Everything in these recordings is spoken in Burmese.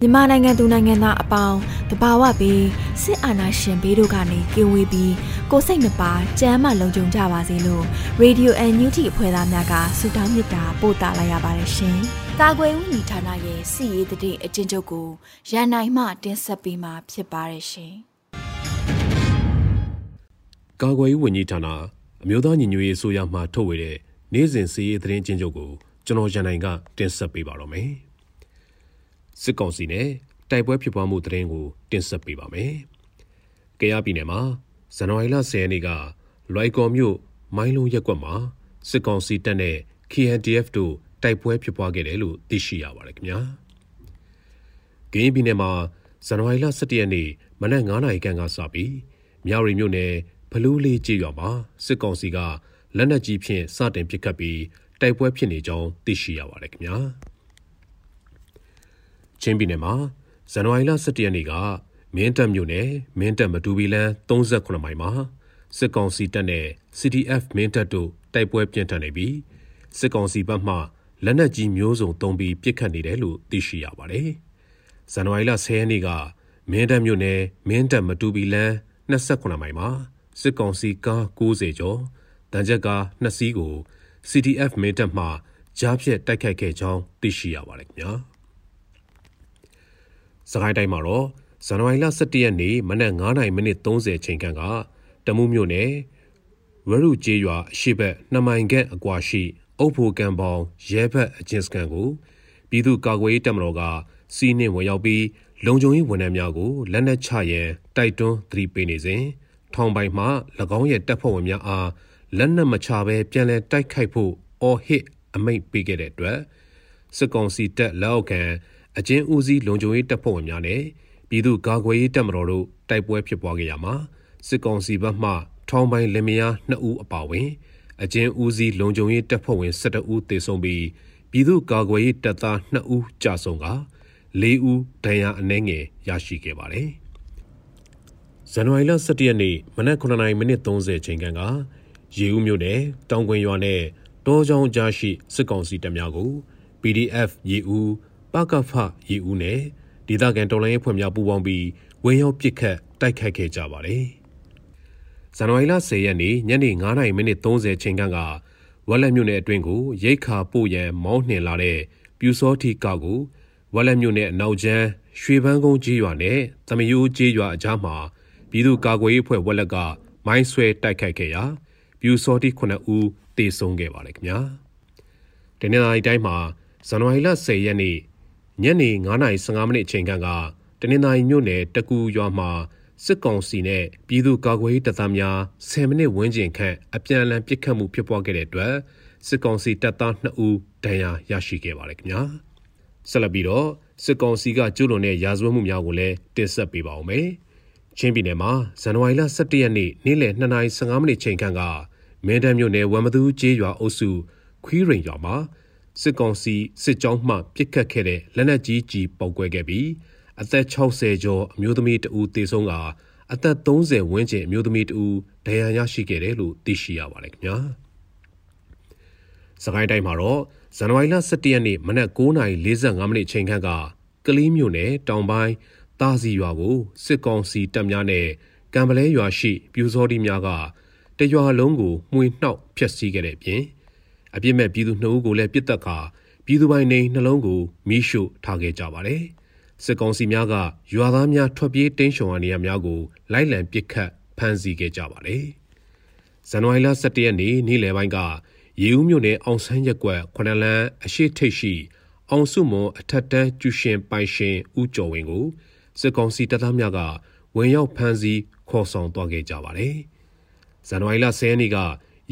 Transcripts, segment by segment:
မြန်မာနိုင်ငံသူနိုင်ငံသားအပေါင်းတဘာဝပြီးစစ်အာဏာရှင်ဘေးတို့ကနေကင်းဝေးပြီးကိုစိတ်နှပါကြမ်းမှလုံခြုံကြပါစေလို့ Radio NUG အဖွဲ့သားများကဆုတောင်းမေတ္တာပို့သလာရပါတယ်ရှင်။ကာကွယ်ဦးညီဌာနရဲ့စီရေးတဲ့အကျဉ်းချုပ်ကိုရန်နိုင်မှတင်ဆက်ပေးမှာဖြစ်ပါတယ်ရှင်။ကာကွယ်ဦးဝန်ကြီးဌာနအမျိုးသားညီညွတ်ရေးဆိုရမှထုတ်ဝေတဲ့နေ့စဉ်စီရေးသတင်းချင်းချုပ်ကိုကျွန်တော်ရန်နိုင်ကတင်ဆက်ပေးပါတော့မယ်။ စစ်ကောင်စီနဲ့တိုက်ပွဲဖြစ်ပွားမှုသတင်းကိုတင်ဆက်ပေးပါမယ်။ကယားပြည်နယ်မှာဇန်နဝါရီလ10ရက်နေ့ကလွိုက်ကော်မြို့မိုင်းလုံးရက်ကွက်မှာစစ်ကောင်စီတပ်နဲ့ KNDF တို့တိုက်ပွဲဖြစ်ပွားခဲ့တယ်လို့သိရှိရပါတယ်ခင်ဗျာ။ကရင်ပြည်နယ်မှာဇန်နဝါရီလ17ရက်နေ့မနက်9:00နာရီခန့်ကစပြီးမြောက်ရီမြို့နယ်ဖလူးလေးကျေးရွာမှာစစ်ကောင်စီကလက်နက်ကြီးဖြင့်စတင်ပစ်ခတ်ပြီးတိုက်ပွဲဖြစ်နေကြောင်းသိရှိရပါတယ်ခင်ဗျာ။ ချင်းပြည်နယ်မှာဇန်နဝါရီလ17ရက်နေ့ကမင်းတပ်မြို့နယ်မင်းတပ်မတူပီလန်း38မိုင်မှာစစ်ကောင်စီတပ်နဲ့ CDF မင်းတပ်တို့တိုက်ပွဲပြင်းထန်နေပြီးစစ်ကောင်စီဘက်မှလက်နက်ကြီးမျိုးစုံသုံးပြီးပစ်ခတ်နေတယ်လို့သိရှိရပါတယ်။ဇန်နဝါရီလ10ရက်နေ့ကမင်းတပ်မြို့နယ်မင်းတပ်မတူပီလန်း28မိုင်မှာစစ်ကောင်စီကား90ကျော်တန်ချက်ကား2စီးကို CDF မင်းတပ်မှကြားဖြတ်တိုက်ခိုက်ခဲ့ကြောင်းသိရှိရပါတယ်ခင်ဗျာ။ စကိုင်းတိုင်းမှာတော့ဇန်နဝါရီလ17ရက်နေ့မနက်9:30မိနစ်30ချိန်ခန့်ကတမူးမြို့နယ်ဝရုကျေးရွာအရှိဘက်2မိုင်ခန့်အကွာရှိ အုပ်ဖို့ကံပေါင်ရဲဘက်အချင်းစကန်ကိုပြည်သူ့ကာကွယ်ရေးတပ်မတော်ကစီးနှင်ဝင်ရောက်ပြီးလုံခြုံရေးဝန်ထမ်းများကိုလက်နက်ချရန်တိုက်တွန်းသတိပေးနေစဉ်ထောင်ပိုင်မှ၎င်းရဲ့တပ်ဖွဲ့ဝင်များအားလက်နက်မချဘဲပြန်လည်တိုက်ခိုက်ဖို့အော်ဟစ်အမိန့်ပေးခဲ့တဲ့အတွက်စစ်ကောင်စီတပ်လက်အောက်ခံ အကျဉ်းဦးစီးလုံခြုံရေးတပ်ဖွဲ့ဝင်များနဲ့ပြည်သူ့ကာကွယ်ရေးတပ်မတော်တို့တိုက်ပွဲဖြစ်ပွားခဲ့ရမှာစစ်ကောင်စီဘက်မှထောင်ပိုင်းလင်မယား2ဦးအပါအဝင် အကျဉ်းဦးစီးလုံခြုံရေးတပ်ဖွဲ့ဝင်12ဦးသေဆုံးပြီးပြည်သူ့ကာကွယ်ရေးတပ်သား2ဦးကြာဆုံးက4ဦးဒဏ်ရာအနှဲငယ်ရရှိခဲ့ပါတယ်။ဇန်နဝါရီလ17ရက်နေ့မနက်9:30မိနစ်30ချိန်ခန့်ကရေဦးမြို့နယ်တောင်ကွင်ရွာနဲ့တောချောင်းကြားရှိစစ်ကောင်စီတပ်များကို PDF ရေဦး ပကဖရီဦးနဲ့ဒေသခံတော်လှန်ရေးဖွဲ့များပူးပေါင်းပြီးဝင်းရောက်ပစ်ခတ်တိုက်ခိုက်ခဲ့ကြပါတယ်။ဇန်နဝါရီလ10ရက်နေ့ညနေ9:30မိနစ်30ချိန်ခန့်ကဝက်လက်မြို့နယ်အတွင်းကိုရိတ်ခါပို့ရန်မောင်းနှင်လာတဲ့ပြူစောတိကောက်ကိုဝက်လက်မြို့နယ်အနောက်ကျန်းရွှေပန်းကုန်းကြီးရွာနဲ့သမယိုးကြီးရွာအကြားမှာပြည်သူ့ကာကွယ်ရေးဖွဲ့ဝက်လက်ကမိုင်းဆွဲတိုက်ခိုက်ခဲ့ရာပြူစောတိ9ဦးတေဆုံးခဲ့ပါတယ်ခင်ဗျာ။တနင်္လာရီတိုင်းမှာဇန်နဝါရီလ10ရက်နေ့ ညနေ9:15မိနစ်အချိန်ခန့်ကတနင်္သာရီမြို့နယ်တကူရွာမှာစစ်ကောင်စီနဲ့ပြည်သူ့ကာကွယ်ရေးတပ်သားများ10မိနစ်ဝန်းကျင်ခန့်အပြန်အလှန်ပစ်ခတ်မှုဖြစ်ပွားခဲ့တဲ့အတွက်စစ်ကောင်စီတပ်သား2ဦးဒဏ်ရာရရှိခဲ့ပါတယ်ခင်ဗျာဆက်လက်ပြီးတော့စစ်ကောင်စီကကျူးလွန်တဲ့ရာဇဝတ်မှုများကိုလည်းတင်ဆက်ပေးပါဦးမယ်ချင်းပြည်နယ်မှာဇန်နဝါရီလ17ရက်နေ့နေ့လယ်2:15မိနစ်ချိန်ခန့်ကမင်းတမ်းမြို့နယ်ဝမ်မသူကျေးရွာအုပ်စုခွီးရိန်ရွာမှာ စစ်ကောင်စီစစ်ကြောင်းမှပစ်ခတ်ခဲ့တဲ့လက်နက်ကြီးကြီးပေါက်ကွဲခဲ့ပြီးအသက်60ကျော်အမျိုးသမီးတဦးသေဆုံးကအသက်30ဝန်းကျင်အမျိုးသမီးတဦးဒဏ်ရာရရှိခဲ့တယ်လို့သိရှိရပါတယ်ခင်ဗျာ။စကိုင်းတိုင်းမှာတော့ဇန်နဝါရီလ17ရက်နေ့မနက်9:45မိနစ်ချိန်ခန့်ကကလေးမြို့နယ်တောင်ပိုင်းတာစီရွာကိုစစ်ကောင်စီတပ်များနဲ့ကံပလဲရွာရှိပြူစောတိများကတရွာလုံးကိုမှွေနှောက်ဖျက်ဆီးခဲ့တဲ့ပြင် အပြစ်မဲ့ပြည်သူနှုတ်ကိုလည်းပြစ်တက်ခါပြည်သူပိုင်နေနှလုံးကိုမိရှို့ထားခဲ့ကြပါတယ်။စစ်ကောင်စီများကရွာသားများထွက်ပြေးတိမ်းရှောင်ရနေရများကိုလိုက်လံပစ်ခတ်ဖမ်းဆီးခဲ့ကြပါတယ်။ဇန်နဝါရီလ17ရက်နေ့နေ့လယ်ပိုင်းကရေဦးမြို့နယ်အောင်ဆန်းရက်ကွက်ခွနလန်းအရှိထိတ်ရှိ အောင်စုမွန်အထက်တန်းကျူရှင်ပိုင်ရှင်ဦးကျော်ဝင်းကိုစစ်ကောင်စီတပ်သားများကဝင်ရောက်ဖမ်းဆီးခေါ်ဆောင်သွားခဲ့ကြပါတယ်။ဇန်နဝါရီလ10ရက်နေ့က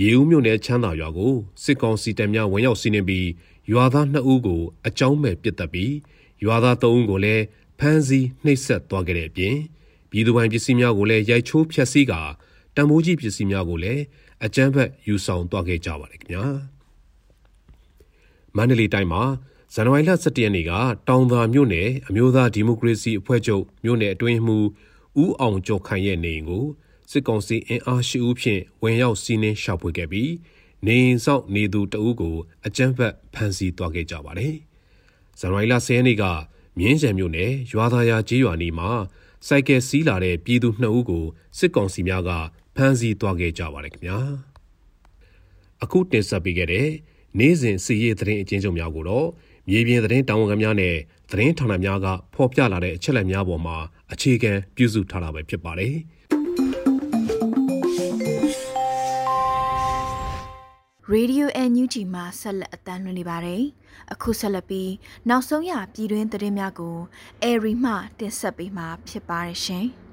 ရေဦးမြို့နယ်ချမ်းသာရွာကိုစစ်ကောင်စီတပ်များဝင်ရောက်စီးနင်းပြီးရွာသား2ဦးကိုအကြောင်းမဲ့ပစ်တက်ပြီးရွာသား3ဦးကိုလည်းဖမ်းဆီးနှိပ်စက်သွားခဲ့တဲ့အပြင်ပြည်သူပိုင်ပစ္စည်းများကိုလည်းရိုက်ချိုးဖျက်ဆီးကာတံမိုးကြီးပစ္စည်းများကိုလည်းအကြမ်းဖက်ယူဆောင်သွားခဲ့ကြပါတယ်ခင်ဗျာမန္တလေးတိုင်းမှာဇန်နဝါရီလ17ရက်နေ့ကတောင်သာမြို့နယ်အမျိုးသားဒီမိုကရေစီအဖွဲ့ချုပ်မြို့နယ်အတွင်းမှဦးအောင်ကျော်ခိုင်ရဲ့နေအိမ်ကို စစ်ကောင်စီအင်အားရှိဦးဖြင့်ဝင်ရောက်စီးနှင်းရှာဖွေခဲ့ပြီးနေအိမ်ဆောက်နေသူတအုပ်ကိုအကြမ်းဖက်ဖမ်းဆီးသွားခဲ့ကြပါတယ်။ဇန်နဝါရီလ10ရက်နေ့ကမြင်းရံမြို့နယ်ရွာသားရကျေးရွာနီမှာစိုက်ကယ်စီးလာတဲ့ပြည်သူ2ဦးကိုစစ်ကောင်စီများကဖမ်းဆီးသွားခဲ့ကြပါတယ်ခင်ဗျာ။အခုတင်ဆက်ပေးခဲ့တဲ့နေ့စဉ်စီရေးသတင်းအကျဉ်းချုပ်များကိုတော့မြေပြင်သတင်းတာဝန်ခံများနဲ့သတင်းဌာနများကဖော်ပြလာတဲ့အချက်အလက်များပေါ်မှာအခြေခံပြုစုထားတာပဲဖြစ်ပါတယ်။ Radio NUG မှာဆက်လက်အသံလွှင့်နေပါတယ်။အခုဆက်လက်ပြီးနောက်ဆုံးရပြည်တွင်းသတင်းများကိုအေရီမှတင်ဆက်ပေးမှာဖြစ်ပါတယ်ရှင်။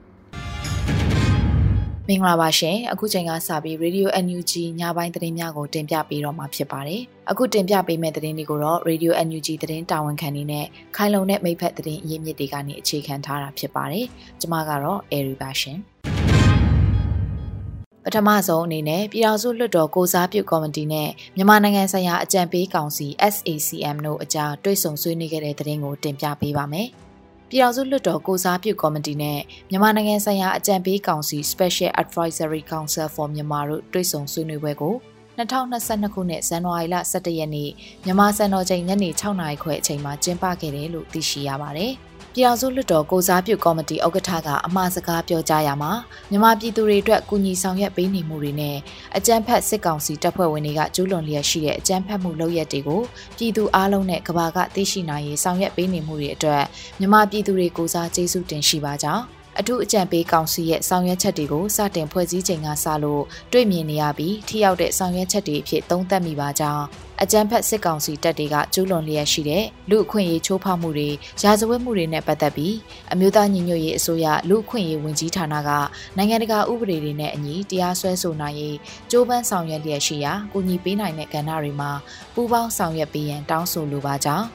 မင်္ဂလာပါရှင်အခုချိန်ကစပြီး Radio NUG ညပိုင်းသတင်းများကိုတင်ပြပေးတော့မှာဖြစ်ပါတယ်အခုတင်ပြပေးမယ့်သတင်းတွေကိုတော့ Radio NUG သတင်းတာဝန်ခံနေနဲ့ခိုင်လုံတဲ့မိဖက်သတင်းအရင်းမြစ်တွေကနေအခြေခံထားတာဖြစ်ပါတယ်ကျွန်မကတော့ Airy ပါရှင် ပထမဆုံးအနေနဲ့ပြည်ထောင်စုလွှတ်တော်ကိုစားပြုကော်မတီနဲ့မြန်မာနိုင်ငံဆိုင်ရာအကြံပေးကောင်စီ SACM တို့အကြားတွေ့ဆုံဆွေးနွေးခဲ့တဲ့သတင်းကိုတင်ပြပေးပါမယ်။ပြည်ထောင်စုလွှတ်တော်ကိုစားပြုကော်မတီနဲ့မြန်မာနိုင်ငံဆိုင်ရာအကြံပေးကောင်စီ Special Advisory Council for Myanmar တို့တွေ့ဆုံဆွေးနွေးပွဲကို2022ခုနှစ်ဇန်နဝါရီလ17ရက်နေ့မြန်မာစံတော်ချိန်ညနေ6နာရီခွဲအချိန်မှာကျင်းပခဲ့တယ်လို့သိရှိရပါတယ်။ ပြည်အောင်စုလွှတ်တော်ကိုစားပြုကော်မတီဥက္ကဋ္ဌကအမှားစကားပြောကြားရမှာမြန်မာပြည်သူတွေအတွက်ကူညီဆောင်ရွက်ပေးနေမှုတွေနဲ့အကြမ်းဖက်စစ်ကောင်စီတပ်ဖွဲ့ဝင်တွေကကျူးလွန်လျက်ရှိတဲ့အကြမ်းဖက်မှုလုပ်ရက်တွေကိုပြည်သူအားလုံးနဲ့ကဘာကသိရှိနိုင်ရေးဆောင်ရွက်ပေးနေမှုတွေအတွက်မြန်မာပြည်သူတွေကိုစားကျေးဇူးတင်ရှိပါကြောင်း အထူးအကြံပေးကောင်စီရဲ့ဆောင်ရွက်ချက်တွေကိုစတင်ဖွဲ့စည်းချိန်ကစလို့တွေ့မြင်နေရပြီးထိရောက်တဲ့ဆောင်ရွက်ချက်တွေအဖြစ်သုံးသပ်မိပါကြောင်းအကြမ်းဖက်စစ်ကောင်စီတပ်တွေကကျူးလွန်လျက်ရှိတဲ့လူအခွင့်အရေးချိုးဖောက်မှုတွေရာဇဝတ်မှုတွေနဲ့ပတ်သက်ပြီးအမျိုးသားညီညွတ်ရေးအစိုးရလူအခွင့်အရေးဝန်ကြီးဌာနကနိုင်ငံတကာဥပဒေတွေနဲ့အညီတရားစွဲဆိုနိုင်ရေးကြိုးပမ်းဆောင်ရွက်လျက်ရှိရာကူညီပေးနိုင်တဲ့ကဏ္ဍတွေမှာပူးပေါင်းဆောင်ရွက်ပေးရန်တောင်းဆိုလိုပါကြောင်း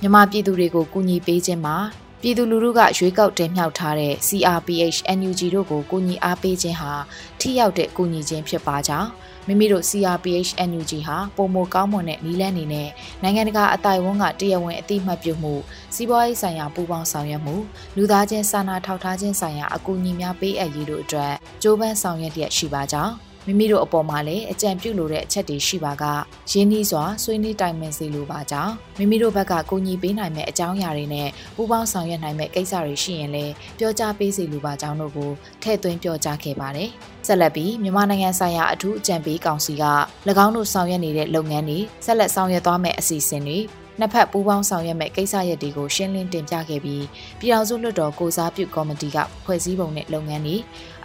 မြန်မာပြည်သူတွေကိုကူညီပေးခြင်းမှာ ပြည်သူလူထုကရွေးကောက်တင်မြှောက်ထားတဲ့ CRPH NUG တို့ကိုကူညီအားပေးခြင်းဟာထိရောက်တဲ့ကူညီခြင်းဖြစ်ပါကြောင်းမိမိတို့ CRPH NUG ဟာပုံမကောင်းမွန်တဲ့နီးလန်းနေနဲ့နိုင်ငံတကာအတိုင်ဝန်းကတရားဝင်အသိမှတ်ပြုမှုစီးပွားရေးဆိုင်ရာပူးပေါင်းဆောင်ရွက်မှုလူသားချင်းစာနာထောက်ထားခြင်းဆိုင်ရာအကူအညီများပေးအပ်ရေးတို့အတွက်ကြိုးပမ်းဆောင်ရွက်လျက်ရှိပါကြောင်း မိမိတို့အပေါ်မှာလည်းအကြံပြုလိုတဲ့အချက်တွေရှိပါကရင်းနှီးစွာဆွေးနွေးတိုင်ပင်စေလိုပါကြောင်းမိမိတို့ဘက်ကကိုညီပေးနိုင်မဲ့အကြောင်းအရာတွေနဲ့ပူးပေါင်းဆောင်ရွက်နိုင်မဲ့ကိစ္စတွေရှိရင်လည်းပြောကြားပေးစေလိုပါကြောင်းတို့ကိုထည့်သွင်းပြောကြားခဲ့ပါတယ်။ဆက်လက်ပြီးမြန်မာနိုင်ငံဆိုင်ရာအထူးအကြံပေးကောင်စီက၎င်းတို့ဆောင်ရွက်နေတဲ့လုပ်ငန်းတွေဆက်လက်ဆောင်ရွက်သွားမယ့်အစီအစဉ်တွေ နှစ်ဖက်ပူးပေါင်းဆောင်ရွက်မဲ့ကိစ္စရပ်တွေကိုရှင်းလင်းတင်ပြခဲ့ပြီးပြည်ထောင်စုလွှတ်တော်ကိုစားပြုကော်မတီကဖွဲ့စည်းပုံနဲ့လုပ်ငန်းတွေ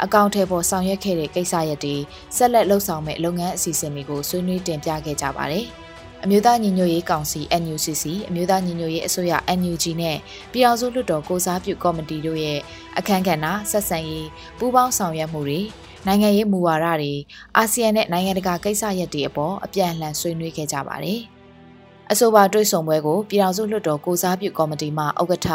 အကောင့်ထဲပေါ်ဆောင်ရွက်ခဲ့တဲ့ကိစ္စရပ်တွေဆက်လက်လှုပ်ဆောင်မဲ့လုပ်ငန်းအစီအစဉ်တွေကိုဆွေးနွေးတင်ပြခဲ့ကြပါတယ်။အမျိုးသားညီညွတ်ရေးကောင်စီ NUCC အမျိုးသားညီညွတ်ရေးအစိုးရ NUG နဲ့ပြည်အောင်စုလွှတ်တော်ကိုစားပြုကော်မတီတို့ရဲ့အခမ်းကဏ္ဍဆက်ဆံရေးပူးပေါင်းဆောင်ရွက်မှုတွေနိုင်ငံရေးမူဝါဒတွေအာဆီယံနဲ့နိုင်ငံတကာကိစ္စရပ်တွေအပေါ်အပြန်အလှန်ဆွေးနွေးခဲ့ကြပါတယ်။ အဆိုပါတွဲဆုံပွဲကိုပြည်ထောင်စုလွှတ်တော်ကိုစားပြုကော်မတီမှဥက္ကဋ္ဌ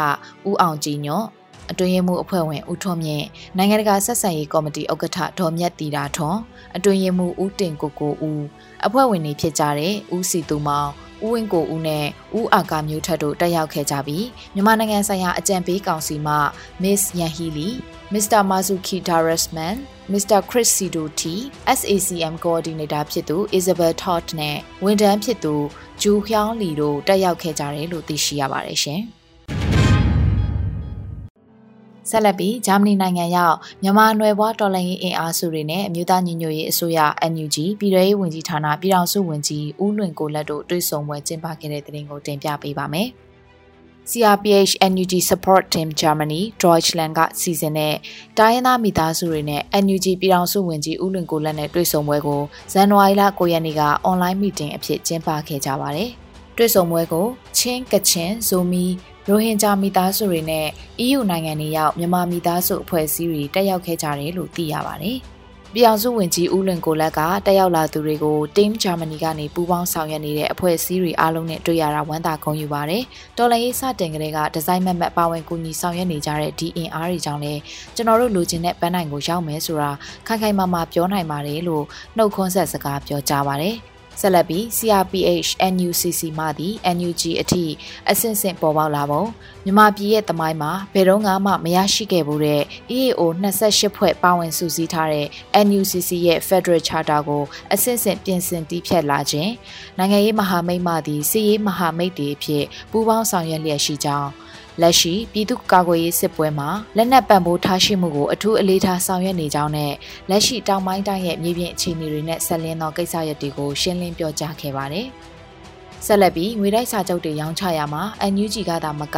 ဦးအောင်ကြည်ညွန့်အတွင်းရေးမှူးအဖွဲ့ဝင်ဦးထွန်းမြင့်နိုင်ငံတကာဆက်ဆံရေးကော်မတီဥက္ကဋ္ဌဒေါ်မြတ်တီတာထွန်းအတွင်းရေးမှူးဦးတင်ကိုကိုဦးအဖွဲ့ဝင်တွေဖြစ်ကြတဲ့ဦးစီသူမောင် ဦးဝင်းကိုဦးနဲ့ဦးအာကာမျိုးထက်တို့တက်ရောက်ခဲ့ကြပြီးမြန်မာနိုင်ငံဆိုင်ရာအကြံပေးကောင်စီမှ Miss Yan Healy, Mr. Mazuki Darasman, Mr. Chris Sidoti, SACM Coordinator ဖြစ်သူ Isabel Todd နဲ့ဝန်ထမ်းဖြစ်သူဂျူဟျောင်းလီတို့တက်ရောက်ခဲ့ကြတယ်လို့သိရှိရပါတယ်ရှင်။ ဆက်လက်ပြီးဂျာမနီနိုင်ငံရောက်မြန်မာနွယ်ဘွားတော်လှန်ရေးအင်အားစုတွေနဲ့အမျိုးသားညီညွတ်ရေးအစိုးရ NUG ပြည်ထောင်ရေးဝန်ကြီးဌာနပြည်ထောင်စုဝန်ကြီးဦးလွင်ကိုလက်တို့တွေ့ဆုံပွဲကျင်းပခဲ့တဲ့တဲ့တင်ကိုတင်ပြပေးပါမယ်။ CRPH NUG Support Team Germany Deutschland ကစီစဉ်တဲ့တိုင်းရင်းသားမိသားစုတွေနဲ့ NUG ပြည်ထောင်စုဝန်ကြီးဦးလွင်ကိုလက်နဲ့တွေ့ဆုံပွဲကိုဇန်နဝါရီလ9ရက်နေ့က online meeting အဖြစ်ကျင်းပခဲ့ကြပါတယ်။ တွေ့ဆုံပွဲကိုချင်းကချင်ဇိုမီရိုဟင်ဂျာမိသားစုတွေနဲ့ EU နိုင်ငံတွေရောက်မြန်မာမိသားစုအဖွဲ့အစည်းတွေတက်ရောက်ခဲ့ကြတယ်လို့သိရပါတယ်။ပြည်အောင်စုဝင်ကြီးဦးလွင်ကိုလက်ကတက်ရောက်လာသူတွေကို Team Germany ကနေပူးပေါင်းဆောင်ရွက်နေတဲ့အဖွဲ့အစည်းတွေအားလုံးနဲ့တွေ့ရတာဝမ်းသာဂုဏ်ယူပါတယ်။တော်လရေးစတင်ကလေးကဒီဇိုင်းမက်မက်ပါဝင်ကူညီဆောင်ရွက်နေကြတဲ့ DNR တွေကြောင့်လည်းကျွန်တော်တို့လိုချင်တဲ့ပန်းနိုင်ကိုရောက်မယ်ဆိုတာခိုင်ခိုင်မာမာပြောနိုင်ပါတယ်လို့နှုတ်ခွန်းဆက်စကားပြောကြားပါတယ်။ ဆက်လက်ပြီး CRPH NUCC မှသည် NUG အထိအဆင့်ဆင့်ပေါ်ပေါက်လာပုံမြန်မာပြည်ရဲ့တမိုင်းမှာဘယ်တော့မှမရရှိခဲ့ဘူးတဲ့ EAO 28ဖွဲ့ပါဝင်စုစည်းထားတဲ့ NUCC ရဲ့ Federal Charter ကိုအဆင့်ဆင့်ပြင်ဆင်တည်ဖြတ်လာခြင်းနိုင်ငံရေးမဟာမိတ်မှသည်စီးရေးမဟာမိတ်တွေအဖြစ်ပူးပေါင်းဆောင်ရွက်လျက်ရှိကြောင်း လက်ရှိပြည်သူ့ကာကွယ်ရေးစစ်ပွဲမှာလက်နက်ပံ့ပိုးထားရှိမှုကိုအထူးအလေးထားဆောင်ရွက်နေကြောင်းနဲ့လက်ရှိတောင်ပိုင်းတိုင်းရဲ့မြေပြင်အခြေအနေတွေနဲ့ဆက်လင်းသောကိစ္စရပ်တွေကိုရှင်းလင်းပြောကြားခဲ့ပါတယ်။ဆက်လက်ပြီးငွေတိုက်စာချုပ်တွေရောင်းချရမှာ NUG ကသာမက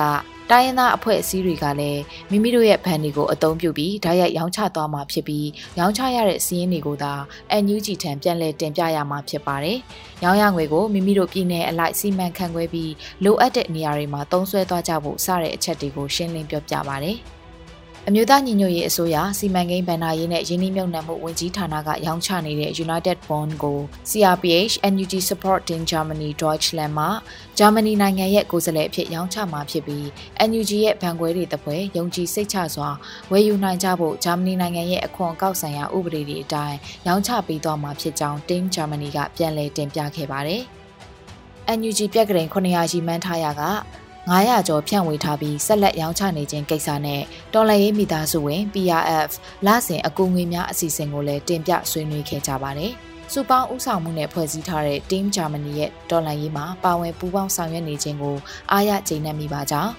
တိုင်းရင်းသားအဖွဲ့အစည်းတွေကလည်းမိမိတို့ရဲ့ဗန်တွေကိုအသုံးပြုပြီးဓာတ်ရိုက်ရောင်းချသွားမှာဖြစ်ပြီးရောင်းချရတဲ့စီးရင်တွေကိုသာ NUG ထံပြန်လည်တင်ပြရမှာဖြစ်ပါတယ်။ရောင်းရငွေကိုမိမိတို့ပြည်내အလိုက်စီမံခန့်ခွဲပြီးလိုအပ်တဲ့နေရာတွေမှာသုံးစွဲသွားကြဖို့စတဲ့အချက်တွေကိုရှင်းလင်းပြောပြပါတယ်။ အမျိုးသားညီညွတ်ရေးအစိုးရစီမံကိန်းဗဏ္ဍာရေးနဲ့ယင်းနှိမ့်မြုပ်နှံမှုဝန်ကြီးဌာနကရောင်းချနေတဲ့ United Bond ကို CRPH NUG Support in Germany Deutschland မှာဂျာမနီနိုင်ငံရဲ့ကိုယ်စားလှယ်အဖြစ်ရောင်းချမှာဖြစ်ပြီး NUG ရဲ့ဗန်ခွဲတွေတပွဲယုံကြည်စိတ်ချစွာဝယ်ယူနိုင်ကြဖို့ဂျာမနီနိုင်ငံရဲ့အခွန်အကောက်ဆိုင်ရာဥပဒေတွေအတိုင်းရောင်းချပေးသွားမှာဖြစ်ကြောင်း Team Germany ကပြန်လည်တင်ပြခဲ့ပါတယ်။ NUG ပြက်ကရင်900ရီမှန်းထားရက 900ကျော်ဖြန့်ဝေထားပြီးဆက်လက်ရောင်းချနေခြင်းကိစ္စနဲ့တော်လှန်ရေးမိသားစုဝင် PRF လစဉ်အကူငွေများအစီအစဉ်ကိုလည်းတင်ပြဆွေးနွေးခဲ့ကြပါတယ်။စူပေါင်းဥဆောင်မှုနဲ့ဖွဲ့စည်းထားတဲ့ Team Germany ရဲ့တော်လှန်ရေးမှာပါဝင်ပူးပေါင်းဆောင်ရွက်နေခြင်းကိုအားရကျေနပ်မိပါကြောင်း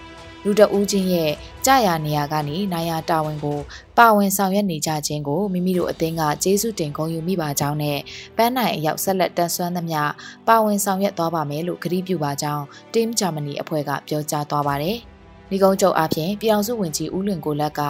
လူတဦးချင်းရဲ့ကြာရနေရာကနေနိုင်ရာတာဝန်ကိုပါဝင်ဆောင်ရွက်နေကြခြင်းကိုမိမိတို့အသင်းကကျေးဇူးတင်ဂုဏ်ယူမိပါကြောင်းနဲ့ပန်းနိုင်အရောက်ဆက်လက်တန်ဆွမ်းသမျှပါဝင်ဆောင်ရွက်သွားပါမယ်လို့ကတိပြုပါကြောင်း Team Germany အဖွဲ့ကပြောကြားသွားပါတယ်။ဒီကုန်းချုပ်အပြင်ပြည်အောင်စုဝင်ကြီးဦးလွင်ကိုလက်က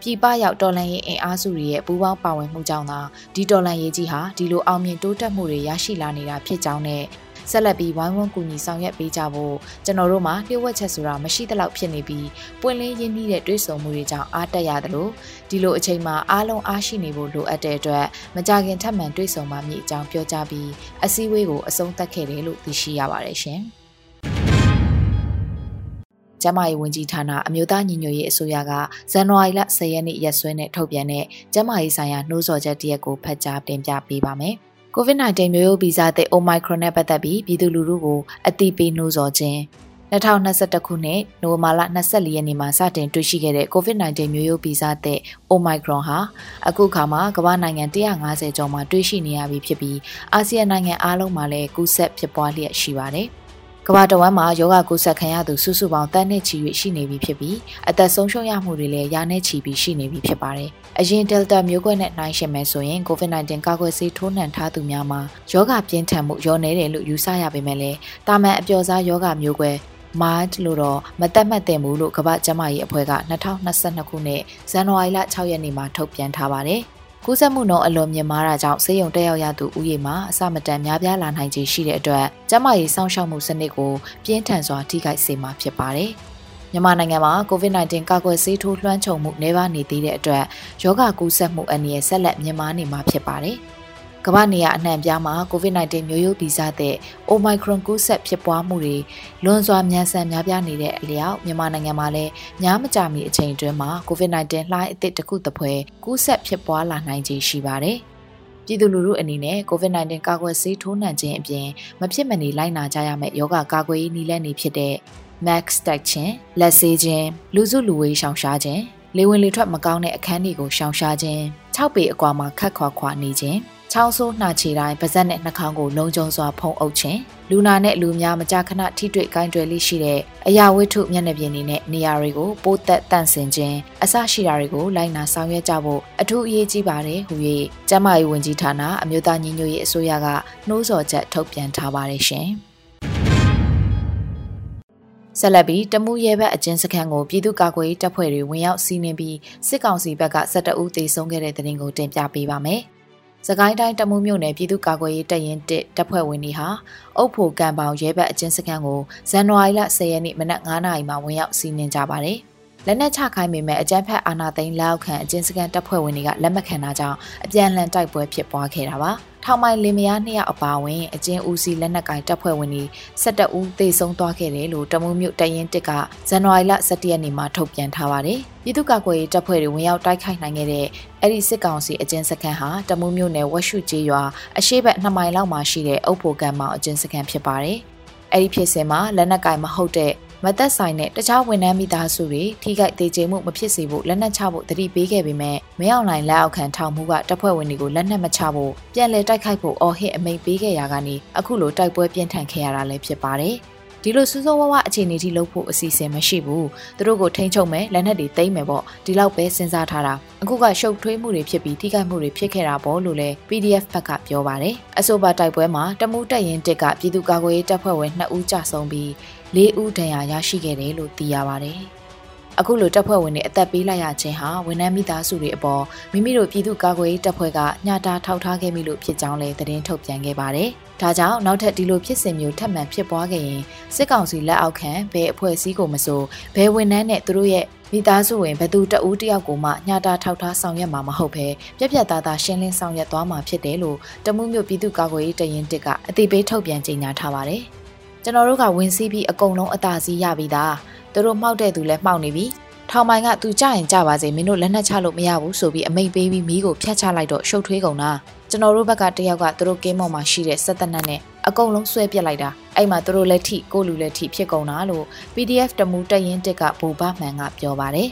ပြည်ပရောက်တော်လန်ရေးအင်အားစုတွေရဲ့ပူးပေါင်းပါဝင်မှုကြောင့်သာဒီတော်လန်ရေးကြီးဟာဒီလိုအောင်မြင်တိုးတက်မှုတွေရရှိလာနေတာဖြစ်ကြောင်းနဲ့ ဆက်လက်ပြီးဝိုင်းဝန်းကူညီဆောင်ရွက်ပေးကြဖို့ကျွန်တော်တို့မှာလျှို့ဝှက်ချက်ဆိုတာမရှိသလောက်ဖြစ်နေပြီးပွင့်လင်းရင်းနှီးတဲ့တွေးဆုံမှုတွေကြောင့်အားတက်ရသလိုဒီလိုအချိန်မှာအားလုံးအားရှိနေဖို့လိုအပ်တဲ့အတွက်မကြခင်ထပ်မံတွေးဆုံမှမည်အကြောင်းပြောကြားပြီးအစည်းအဝေးကိုအဆုံးသတ်ခဲ့တယ်လို့သိရှိရပါတယ်ရှင်ကျမရေးဝန်ကြီးဌာနအမျိုးသားညီညွတ်ရေးအစိုးရကဇန်နဝါရီလ10ရက်နေ့ရက်စွဲနဲ့ထုတ်ပြန်တဲ့ကျမရေးဆိုင်ရာနှိုးဆော်ချက်တရက်ကိုဖတ်ကြားတင်ပြပေးပါမယ်။ COVID-19 မျိုးရိုးဗီဇသစ် Omicron နဲ့ပတ်သက်ပြီးပြည်သူလူထုကိုအသိပေးနှိုးဆော်ခြင်း2021ခုနှစ်နိုဝင်ဘာလ24ရက်နေ့မှာစတင်တွေ့ရှိခဲ့တဲ့ COVID-19 မျိုးရိုးဗီဇသစ် Omicron ဟာအခုခါမှာကမ္ဘာနိုင်ငံ150ကျော်မှာတွေ့ရှိနေရပြီဖြစ်ပြီးအာဆီယံနိုင်ငံအားလုံးမှာလည်းကူးစက်ဖြစ်ပွားလျက်ရှိပါတယ်။ ကမ္ဘာတဝန်းမှာယောဂကုသခံရသူစုစုပေါင်းတန်းနဲ့ချီ၍ရှိနေပြီဖြစ်ပြီးအသက်ဆုံးရှုံးရမှုတွေလည်းရာနဲ့ချီပြီးရှိနေပြီဖြစ်ပါတယ်။အရင် Delta မျိုးကွဲနဲ့နှိုင်းယှဉ်မယ်ဆိုရင် COVID-19 ကာကွယ်ဆေးထိုးနှံထားသူများမှာယောဂပြင်းထန်မှုလျော့နေတယ်လို့ယူဆရပေမဲ့လည်းတာမန်အပျော်စားယောဂမျိုးကွဲ March လို့တော့မသက်မှတ်တင်ဘူးလို့ကမ္ဘာ့ကျန်းမာရေးအဖွဲ့က2022ခုနှစ်ဇန်နဝါရီလ6ရက်နေ့မှာထုတ်ပြန်ထားပါတယ်။ ကူးစက်မှုနှုန်းအလွန်မြင့်မားတာကြောင့်ဆေးရုံတက်ရောက်ရသူဦးရေမှာအဆမတန်များပြားလာနိုင်ခြေရှိတဲ့အတွက်ကျန်းမာရေးစောင့်ရှောက်မှုစနစ်ကိုပြင်းထန်စွာထိခိုက်စေမှာဖြစ်ပါတယ်။မြန်မာနိုင်ငံမှာ COVID-19 ကာကွယ်ဆေးထိုးလွှမ်းခြုံမှုနှဲပါနေသေးတဲ့အတွက်ယောဂကူးစက်မှုအန္တရာယ်ဆက်လက်မြင့်မားနေမှာဖြစ်ပါတယ်။ ကမ္ဘာနေရအနှံ့ပြားမှာ COVID-19 မျိုးရိုးဗီဇတဲ့ Omicron ကူးစက်ဖြစ်ပွားမှုတွေလွန်စွာမြန်ဆန်များပြားနေတဲ့အလျောက်မြန်မာနိုင်ငံမှာလည်းညားမကြမီအချိန်တွင်းမှာ COVID-19 လှိုင်းအသစ်တစ်ခုတစ်ဖွဲကူးစက်ဖြစ်ပွားလာနိုင်ခြေရှိပါတယ်။ပြည်သူလူထုအနေနဲ့ COVID-19 ကာကွယ်ဆေးထိုးနှံခြင်းအပြင်မဖြစ်မနေလိုက်နာကြရမယ့်ယောဂကာကွယ်ရေးနည်းလမ်းတွေဖြစ်တဲ့ mask တက်ခြင်းလက်ဆေးခြင်းလူစုလူဝေးရှောင်ရှားခြင်းလေဝင်လေထွက်မကောင်းတဲ့အခန်းတွေကိုရှောင်ရှားခြင်း6ပေအကွာမှာခတ်ခွာခွာနေခြင်း ချောင်းဆိုးနှာချေတိုင်းပါဇက်နဲ့နှာခေါင်းကိုလုံးကျုံစွာဖုံးအုပ်ခြင်းလူနာနဲ့လူများမကြာခဏထိတွေ့ကိုင်းတွယ်လေးရှိတဲ့အရာဝတ္ထုမျက်နှာပြင်တွေနဲ့နေရာတွေကိုပိုးသက်တန့်စင်ခြင်းအစရှိတာတွေကိုလိုက်နာဆောင်ရွက်ကြဖို့အထူးအရေးကြီးပါတယ်ဟူ၍ကျန်းမာရေးဝန်ကြီးဌာနအမျိုးသားညီညွတ်ရေးအစိုးရကနှိုးဆော်ချက်ထုတ်ပြန်ထားပါတယ်ရှင်။ဆက်လက်ပြီးတမှုရဲဘက်အကျဉ်းစခန်းကိုပြည်သူ့ကာကွယ်ရေးတပ်ဖွဲ့တွေဝင်ရောက်စီးနင်းပြီးစစ်ကောင်စီဘက်က12ဦးသေဆုံးခဲ့တဲ့တဲ့တင်ကိုတင်ပြပေးပါမယ်။ စကိုင်းတိုင်းတမှုမြို့နယ်ပြည်သူ့ကာကွယ်ရေးတပ်ရင်း1တပ်ဖွဲ့ဝင်တွေဟာအုပ်ဖို့ကံပေါင်ရဲဘက်အကျဉ်းစခန်းကိုဇန်နဝါရီလ10ရက်နေ့မနက်9:00နာရီမှာဝင်ရောက်စီးနင်းကြပါတယ်။လက်နက်ချခိုင်းပေမဲ့အကြမ်းဖက်အာဏာသိမ်းလက်အောက်ခံအကျဉ်းစခန်းတပ်ဖွဲ့ဝင်တွေကလက်မခံတာကြောင့်အပြန်အလှန်တိုက်ပွဲဖြစ်ပွားခဲ့တာပါ။ ထောင်မိုင်လင်မယားနှစ်ယောက်အပါအဝင်အကျဉ်းဦးစီးလက်နက်ကင်တပ်ဖွဲ့ဝင်တွေ12ဦးသေဆုံးသွားခဲ့တယ်လို့တမူးမြို့တရင်တစ်ကဇန်နဝါရီလ17ရက်နေ့မှာထုတ်ပြန်ထားပါတယ်။ပြည်သူ့ကာကွယ်ရေးတပ်ဖွဲ့တွေဝင်ရောက်တိုက်ခိုက်နိုင်ခဲ့တဲ့အဲ့ဒီစစ်ကောင်စီအကျဉ်းစခန်းဟာတမူးမြို့နယ်ဝက်ရှုကျေးရွာအရှိတ်2မိုင်လောက်မှာရှိတဲ့အုပ်ဖို့ကံမောင်အကျဉ်းစခန်းဖြစ်ပါတယ်။အဲ့ဒီဖြစ်စဉ်မှာလက်နက်ကင်မဟုတ်တဲ့ မသက်ဆိုင်တဲ့တခြားဝန်ထမ်းမိသားစုတွေထိခိုက်သေးခြင်းမှုမဖြစ်စေဖို့လက်နက်ချဖို့တတိပေးခဲ့ပေမဲ့မင်းအောင်လှိုင်လက်အောက်ခံထောင်မှုကတပ်ဖွဲ့ဝင်တွေကိုလက်နက်မချဖို့ပြန်လည်တိုက်ခိုက်ဖို့အော်ဟစ်အမိန့်ပေးခဲ့ရတာကနေအခုလိုတိုက်ပွဲပြင်းထန်ခဲ့ရတာလည်းဖြစ်ပါတယ်။ဒီလိုစူးစိုးဝါးဝါအခြေအနေထိလုပ်ဖို့အစီအစဉ်မရှိဘူးသူတို့ကိုထိန်းချုပ်မယ်လက်နက်တွေသိမ်းမယ်ပေါ့ဒီလောက်ပဲစဉ်းစားထားတာအခုကရှုပ်ထွေးမှုတွေဖြစ်ပြီးထိခိုက်မှုတွေဖြစ်ခဲ့တာပေါ့လို့လည်း PDF ဘက်ကပြောပါတယ်အဆိုပါတိုက်ပွဲမှာတမှုတက်ရင်တစ်ကပြည်သူ့ကာကွယ်ရေးတပ်ဖွဲ့ဝင်2ဦးကြဆုံးပြီး ၄ဦးဒဏ်ရာရရှိခဲ့တယ်လို့သိရပါတယ်။အခုလိုတပ်ဖွဲ့ဝင်တွေအသက်ပေးလိုက်ရခြင်းဟာဝန်ထမ်းမိသားစုတွေအပေါ်မိမိတို့ပြည်သူ့ကာကွယ်ရေးတပ်ဖွဲ့ကညတာထောက်ထားခဲ့မိလို့ဖြစ်ကြောင်းလည်းသတင်းထုတ်ပြန်ခဲ့ပါတယ်။ဒါကြောင့်နောက်ထပ်ဒီလိုဖြစ်စဉ်မျိုးထပ်မံဖြစ်ပွားခဲ့ရင်စစ်ကောင်စီလက်အောက်ခံဘယ်အဖွဲ့အစည်းကိုမဆိုဘယ်ဝန်ထမ်းနဲ့သူတို့ရဲ့မိသားစုဝင်ဘသူတဦးတယောက်ကိုမှညတာထောက်ထားဆောင်ရွက်မှာမဟုတ်ဘဲပြက်ပြက်သားသားရှင်းလင်းဆောင်ရွက်သွားမှာဖြစ်တယ်လို့တမှုမျိုးပြည်သူ့ကာကွယ်ရေးတရင်တစ်ကအသိပေးထုတ်ပြန်ကြေညာထားပါတယ်။ ကျွန်တော်တို့ကဝင်စီးပြီးအကုန်လုံးအသာစီးရပြီသားသူတို့မှောက်တဲ့သူလည်းမှောက်နေပြီထောင်မိုင်ကသူကြရင်ကြပါစေမင်းတို့လက်နက်ချလို့မရဘူးဆိုပြီးအမိန်ပေးပြီးမီးကိုဖျက်ချလိုက်တော့ရှုပ်ထွေးကုန်တာကျွန်တော်တို့ဘက်ကတယောက်ကသူတို့ကင်းမော်မှာရှိတဲ့စက်တနက်နဲ့အကုန်လုံးဆွဲပြစ်လိုက်တာအဲ့မှာသူတို့လက်ထိကိုလူလက်ထိဖြစ်ကုန်တာလို့ PDF တမူတရင်တစ်ကဘူဘမှန်ကပြောပါတယ်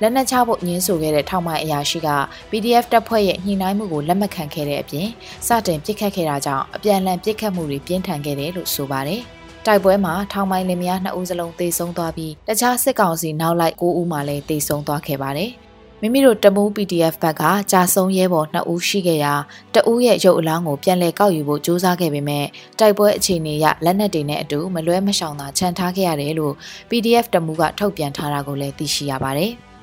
လက်နက်ချဖို့ညင်းဆိုခဲ့တဲ့ထောက်မိုင်အရာရှိက PDF တပ်ဖွဲ့ရဲ့ညှိနှိုင်းမှုကိုလက်မခံခဲ့တဲ့အပြင်စတင်ပစ်ခတ်ခဲ့တာကြောင့်အပြန်အလှန်ပစ်ခတ်မှုတွေပြင်းထန်ခဲ့တယ်လို့ဆိုပါတယ်။ တိုက်ပွဲမှာထောင်မိုင်လင်မယား2ဦးစလုံးသေဆုံးသွားပြီးတခြားစစ်ကောင်စီနောက်လိုက်9ဦးမှလည်းသေဆုံးသွားခဲ့ပါတယ်။မိမိတို့တမူး PDF ဘက်ကကြာဆုံးရဲဘော်2ဦးရှိခဲ့ရာတဦးရဲ့ရုပ်အလောင်းကိုပြန်လည်ကောက်ယူဖို့ကြိုးစားခဲ့ပေမဲ့တိုက်ပွဲအခြေအနေရလက်နက်တွေနဲ့အတူမလွဲမရှောင်သာခြံထားခဲ့ရတယ်လို့ PDF တမူးကထုတ်ပြန်ထားတာကိုလည်းသိရှိရပါတယ်။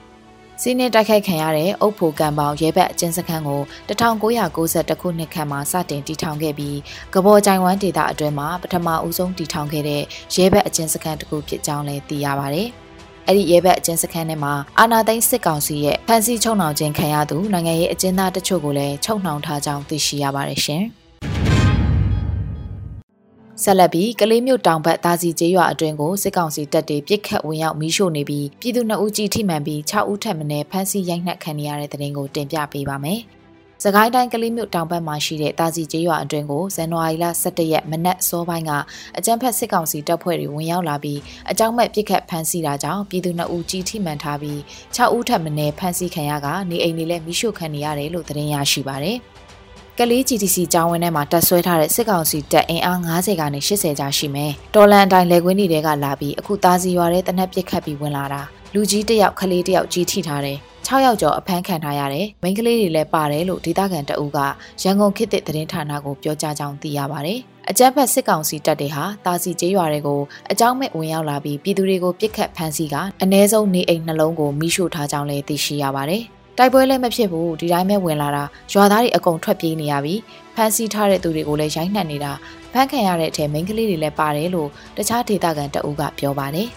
စီးနှင်းတိုက်ခိုက်ခံရတဲ့အုပ်ဖို့ကံပေါင်ရဲဘက်အကျဉ်းစခန်းကို1992ခုနှစ်ခန့်မှာစတင်တည်ထောင်ခဲ့ပြီးကဘော်ကြိုင်ဝမ်ဒေတာအတွင်းမှာပထမဦးဆုံးတည်ထောင်ခဲ့တဲ့ရဲဘက်အကျဉ်းစခန်းတစ်ခုဖြစ်ကြောင်းလည်းသိရပါတယ်။အဲ့ဒီရဲဘက်အကျဉ်းစခန်းထဲမှာအာနာသိန်းစစ်ကောင်စီရဲ့ဖမ်းဆီးချုပ်နှောင်ခြင်းခံရသူနိုင်ငံရေးအကျဉ်းသားတချို့ကိုလည်းချုပ်နှောင်ထားကြောင်းသိရှိရပါတယ်ရှင်။ ဆက်လက်ပြီးကလေးမြို့တောင်ဘက်တာစီကျေးရွာအတွင်းကိုစစ်ကောင်စီတပ်တွေပစ်ခတ်ဝင်ရောက်မီးရှို့နေပြီးပြည်သူ2ဦးကြီးထိမှန်ပြီး6ဦးထပ်မံဖမ်းဆီးရိုက်နှက်ခံရတဲ့တဲ့တင်ကိုတင်ပြပေးပါမယ်။စကိုင်းတိုင်းကလေးမြို့တောင်ဘက်မှာရှိတဲ့တာစီကျေးရွာအတွင်းကိုဇန်နဝါရီလ17ရက်မနက်စောပိုင်းကအကြမ်းဖက်စစ်ကောင်စီတပ်ဖွဲ့တွေဝင်ရောက်လာပြီးအကြောင်းမဲ့ပစ်ခတ်ဖမ်းဆီးတာကြောင့်ပြည်သူ2ဦးကြီးထိမှန်ထားပြီး6ဦးထပ်မံဖမ်းဆီးခံရကနေအိမ်တွေလည်းမိရှို့ခံနေရတယ်လို့သတင်းရရှိပါတယ်။ ကလေး GTC ကျောင်းဝင်းထဲမှာတက်ဆွဲထားတဲ့စစ်ကောင်စီတပ်အင်အား90ကနေ80ကြာရှိမယ်။တော်လန်အတိုင်းလေကွင်းတွေကလာပြီးအခုသားစီရွာတဲ့တနက်ပစ်ခတ်ပြီးဝင်လာတာ။လူကြီးတယောက်ခလေးတယောက်ကြီးထိထားတယ်။6ယောက်ကျော်အဖမ်းခံထားရတယ်။မိန်းကလေးတွေလည်းပါတယ်လို့ဒေသခံတအူးကရန်ကုန်ခေတ်သစ်သတင်းဌာနကိုပြောကြားကြောင်းသိရပါတယ်။အကြမ်းဖက်စစ်ကောင်စီတပ်တွေဟာတာစီကျေးရွာတွေကိုအကြောင်းမဲ့ဝင်ရောက်လာပြီးပြည်သူတွေကိုပြစ်ခတ်ဖမ်းဆီးကအ ਨੇ ဆုံးနေအိမ်နှလုံးကိုမိရှို့ထားကြောင်းလည်းသိရှိရပါတယ်။ တိုက်ပွဲလည်းမဖြစ်ဘူးဒီတိုင်းပဲဝင်လာတာရွာသားတွေအကုန်ထွက်ပြေးနေရပြီဖမ်းဆီးထားတဲ့သူတွေကိုလည်းရိုက်နှက်နေတာဖမ်းခံရတဲ့အထက်မိန်းကလေးတွေလည်းပါတယ်လို့တခြားဒေသခံတအုပ်ကပြောပါတယ်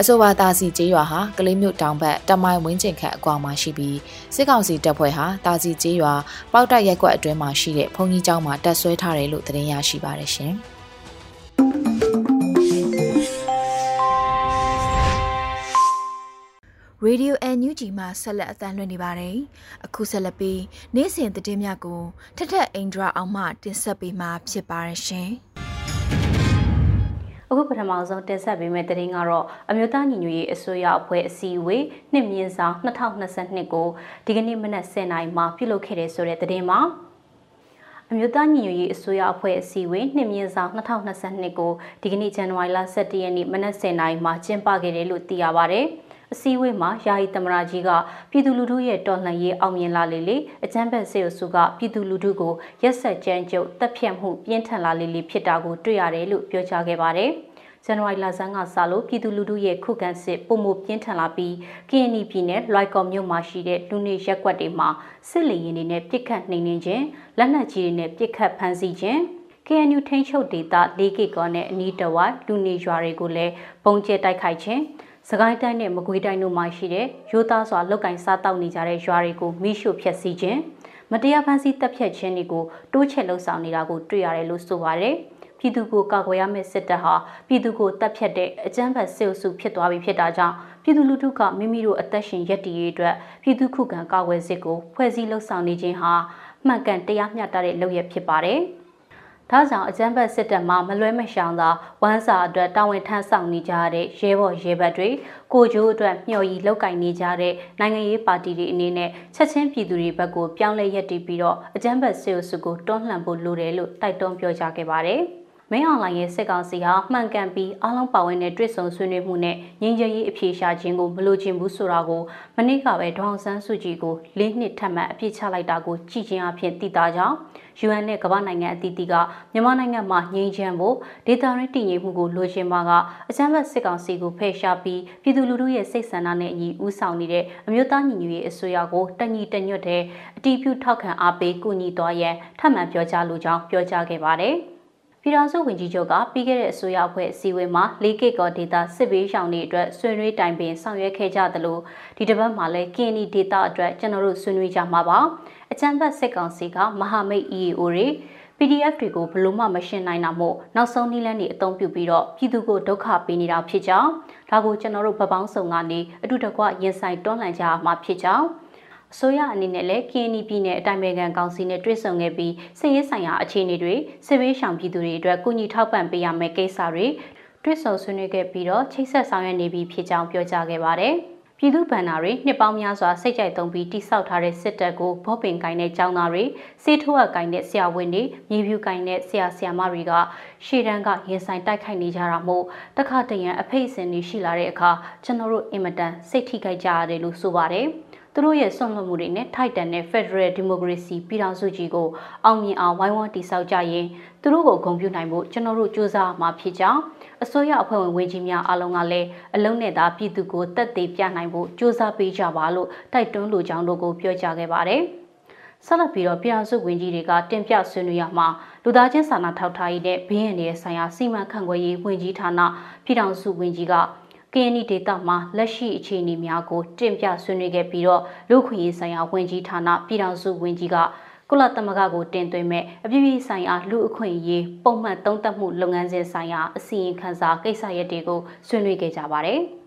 အဆိုပါတာစီကျေးရွာဟာကလေးမြို့တောင်ဘက်တမိုင်ဝင်းကျင်ခန့်အကွာမှာရှိပြီးစစ်ကောင်စီတပ်ဖွဲ့ဟာတာစီကျေးရွာပေါက်တိုက်ရက်ကွက်အတွင်းမှာရှိတဲ့ဘုံကြီးကျောင်းမှာတပ်ဆွဲထားတယ်လို့သတင်းရရှိပါတယ်ရှင်။ Radio NUG မှာဆက်လက်အသံလွှင့်နေပါတယ်။အခုဆက်လက်ပြီးနေ့စဉ်သတင်းများကိုထထအိန္ဒြာအောင်မှတင်ဆက်ပေးမှာဖြစ်ပါတယ်ရှင်။အခုပထမဆုံးတင်ဆက်ပေးမယ့်သတင်းကတော့အမျိုးသားညီညွတ်ရေးအစိုးရအဖွဲ့အစည်းအဝေးနှစ်မြင့်ဆောင်2022ကိုဒီကနေ့မနက်10:00နာရီမှာပြုလုပ်ခဲ့တဲ့ဆိုတဲ့သတင်းမှာအမျိုးသားညီညွတ်ရေးအစိုးရအဖွဲ့အစည်းအဝေးနှစ်မြင့်ဆောင်2022ကိုဒီကနေ့ဇန်နဝါရီလ17ရက်နေ့မနက်10:00နာရီမှာကျင်းပခဲ့တယ်လို့သိရပါဗျ။ အစည်းအဝေးမှာယာယီသမရာကြီးကပြည်သူလူထုရဲ့တော်လှန်ရေးအောင်မြင်လာလေလေအကြမ်းဖက်စေအစုကပြည်သူလူထုကိုရက်ဆက်ကြမ်းကြုတ်တပ်ဖြတ်မှုပြင်းထန်လာလေလေဖြစ်တာကိုတွေ့ရတယ်လို့ပြောကြားခဲ့ပါတယ်။ဇန်နဝါရီလဆန်းကစလို့ပြည်သူလူထုရဲ့ခုခံစစ်ပုံမပြင်းထန်လာပြီး KNY ပြည်နယ်လွိုက်ကော်မြို့မှာရှိတဲ့လူနေရက်ကွက်တွေမှာစစ်လေရင်တွေနဲ့ပြစ်ခတ်နှိမ်နှင်းခြင်းလက်နက်ကြီးတွေနဲ့ပြစ်ခတ်ဖမ်းဆီးခြင်း KNU ထိန်းချုပ်ဒေသ၄ကီကောနဲ့အနီးတဝိုက်လူနေရွာတွေကိုလည်းပုံကျဲတိုက်ခိုက်ခြင်း စကိုင်းတိုင်းနဲ့မကွေးတိုင်းတို့မှာရှိတဲ့ရိုးသားစွာလောက်ကင်စားတောက်နေကြတဲ့ရွာတွေကိုမိရှို့ဖျက်ဆီးခြင်းမတရားဖန်ဆီးတပ်ဖြတ်ခြင်းတွေကိုတိုးချဲ့လှုပ်ဆောင်နေတာကိုတွေ့ရတယ်လို့ဆိုပါတယ်။ပြည်သူကိုကာကွယ်ရမယ့်စစ်တပ်ဟာပြည်သူကိုတပ်ဖြတ်တဲ့အကြမ်းဖက်စစ်အုပ်စုဖြစ်သွားပြီဖြစ်တာကြောင့်ပြည်သူလူထုကမိမိတို့အသက်ရှင်ရပ်တည်ရေးအတွက်ပြည်သူခုခံကာကွယ်စစ်ကိုဖွဲ့စည်းလှုပ်ဆောင်နေခြင်းဟာမှန်ကန်တရားမျှတတဲ့လုပ်ရဖြစ်ပါတယ်။ ဒါကြောင့်အကြမ်းဖက်စစ်တပ်မှမလွဲမရှောင်သာဝမ်းစာအတွက်တာဝန်ထမ်းဆောင်နေကြတဲ့ရဲဘော်ရဲဘက်တွေကိုကြိုးအတွက်မျှော်ရည်လောက်ကင်နေကြတဲ့နိုင်ငံရေးပါတီတွေအနေနဲ့ချက်ချင်းပြည်သူတွေဘက်ကိုပြောင်းလဲရပ်တည်ပြီးတော့အကြမ်းဖက်စစ်အုပ်စုကိုတွန်းလှန်ဖို့လိုတယ်လို့တိုက်တွန်းပြောကြားခဲ့ပါတယ်။ မင်းအောင်လှိုင်ရဲ့စစ်ကောင်စီဟာမှန်ကန်ပြီးအားလုံးပါဝင်တဲ့တွေ့ဆုံဆွေးနွေးမှုနဲ့ငြိမ်းချမ်းရေးအဖြေရှာခြင်းကိုမလိုချင်ဘူးဆိုတာကိုမနေ့ကပဲဒေါအောင်ဆန်းစုကြည်ကိုလေးနှစ်ထပ်မံအပြစ်ချလိုက်တာကိုကြည်ချင်းအဖြစ်သိတာကြောင့် UN နဲ့ကမ္ဘာနိုင်ငံအသီးသီးကမြန်မာနိုင်ငံမှာငြိမ်းချမ်းဖို့ဒေသရင်းတည်ငြိမ်မှုကိုလိုချင်ပါကအကြမ်းဖက်စစ်ကောင်စီကိုဖယ်ရှားပြီးပြည်သူလူထုရဲ့စိတ်ဆန္ဒနဲ့အညီဦးဆောင်နေတဲ့အမျိုးသားညီညွတ်ရေးအစိုးရကိုတညီတညွတ်တဲ့အတီးပြုထောက်ခံအားပေးကူညီသွားရန်ထပ်မံပြောကြားလိုကြောင်းပြောကြားခဲ့ပါတယ်။ ပြည်ထောင်စုဝန်ကြီးချုပ်ကပြီးခဲ့တဲ့အစိုးရအဖွဲ့အစည်းအဝေးမှာ၄ကစ်ကောဒေတာစစ်ဘေးရှောင်တွေအတွက်ဆွေးနွေးတိုင်ပင်ဆောင်ရွက်ခဲ့ကြသလိုဒီတစ်ပတ်မှာလည်းကင်းနီဒေတာအတွက်ကျွန်တော်တို့ဆွေးနွေးကြမှာပါအချမ်းဘတ်စစ်ကောင်စီကမဟာမိတ် EAO တွေ PDF တွေကိုဘလို့မှမရှင်းနိုင်တာမို့နောက်ဆုံးနည်းလမ်းတွေအသုံးပြုပြီးတော့ပြည်သူကိုဒုက္ခပေးနေတာဖြစ်ကြောင်းဒါကိုကျွန်တော်တို့ဗပောင်းဆောင်ကနေအတူတကွရင်ဆိုင်တွန်းလှန်ကြရမှာဖြစ်ကြောင်း အစိုးရအနေနဲ့လည်း KNY ပြည်နယ်အတိုင်းအမြံကောင်စီနဲ့တွေ့ဆုံခဲ့ပြီးစစ်ရေးဆိုင်ရာအခြေအနေတွေစစ်ဘေးရှောင်ပြည်သူတွေအတွက်ကုညီထောက်ပံ့ပေးရမယ့်ကိစ္စတွေတွေ့ဆုံဆွေးနွေးခဲ့ပြီးတော့ချိတ်ဆက်ဆောင်ရွက်နေပြီးဖြစ်ကြောင်းပြောကြားခဲ့ပါတယ်။ပြည်သူ့ဗန္နာတွေနှစ်ပေါင်းများစွာစိတ်ကြိုက်သုံးပြီးတိစောက်ထားတဲ့စစ်တပ်ကိုဘောပင်ကိုင်းတဲ့ကျောင်းသားတွေစေထိုးအကိုင်းတဲ့ဆရာဝန်တွေမြေပြူကိုင်းတဲ့ဆရာဆရာမတွေကရှေ့တန်းကရင်ဆိုင်တိုက်ခိုက်နေကြတာမို့တခါတရံအဖိတ်စင်တွေရှိလာတဲ့အခါကျွန်တော်တို့အင်မတန်စိတ်ထိခိုက်ကြရတယ်လို့ဆိုပါတယ်။ သူတို့ရဲ့ဆွန့်လွတ်မှုတွေနဲ့ထိုက်တန်တဲ့ Federal Democracy ပြည်ထောင်စုကြီးကိုအောင်မြင်အောင်ဝိုင်းဝန်းတည်ဆောက်ကြရင်သူတို့ကိုဂုဏ်ပြုနိုင်ဖို့ကျွန်တော်တို့စူးစမ်းမှာဖြစ်ကြောင်းအစိုးရအဖွဲ့ဝင်ဝန်ကြီးများအားလုံးကလည်းအလုံးနဲ့သာပြည်သူကိုတက်သေးပြနိုင်ဖို့စူးစမ်းပေးကြပါလို့တိုက်တွန်းလိုကြောင်းတို့ကိုပြောကြားခဲ့ပါတယ်။ဆက်လက်ပြီးတော့ပြည်အောင်စုဝန်ကြီးတွေကတင်ပြဆွေးနွေးရမှာလူသားချင်းစာနာထောက်ထားရေးနဲ့ဘေးရန်တွေဆိုင်ရာစီမံခန့်ခွဲရေးဝန်ကြီးဌာနပြည်ထောင်စုဝန်ကြီးက KNY ဒေတာမှာလက်ရှိအခြေအနေများကိုတင်ပြဆွေးနွေးခဲ့ပြီးတော့လူခွင့်ရေးဆိုင်ရာဝန်ကြီးဌာနပြည်ထောင်စုဝန်ကြီးကကုလသမဂ္ဂကိုတင်သွင်းမဲ့အပြည်ပြည်ဆိုင်ရာလူအခွင့်အရေးပုံမှန်သုံးသပ်မှုလုပ်ငန်းစဉ်ဆိုင်ရာအစီရင်ခံစာကိစ္စရပ်တွေကိုဆွေးနွေးခဲ့ကြပါတယ်။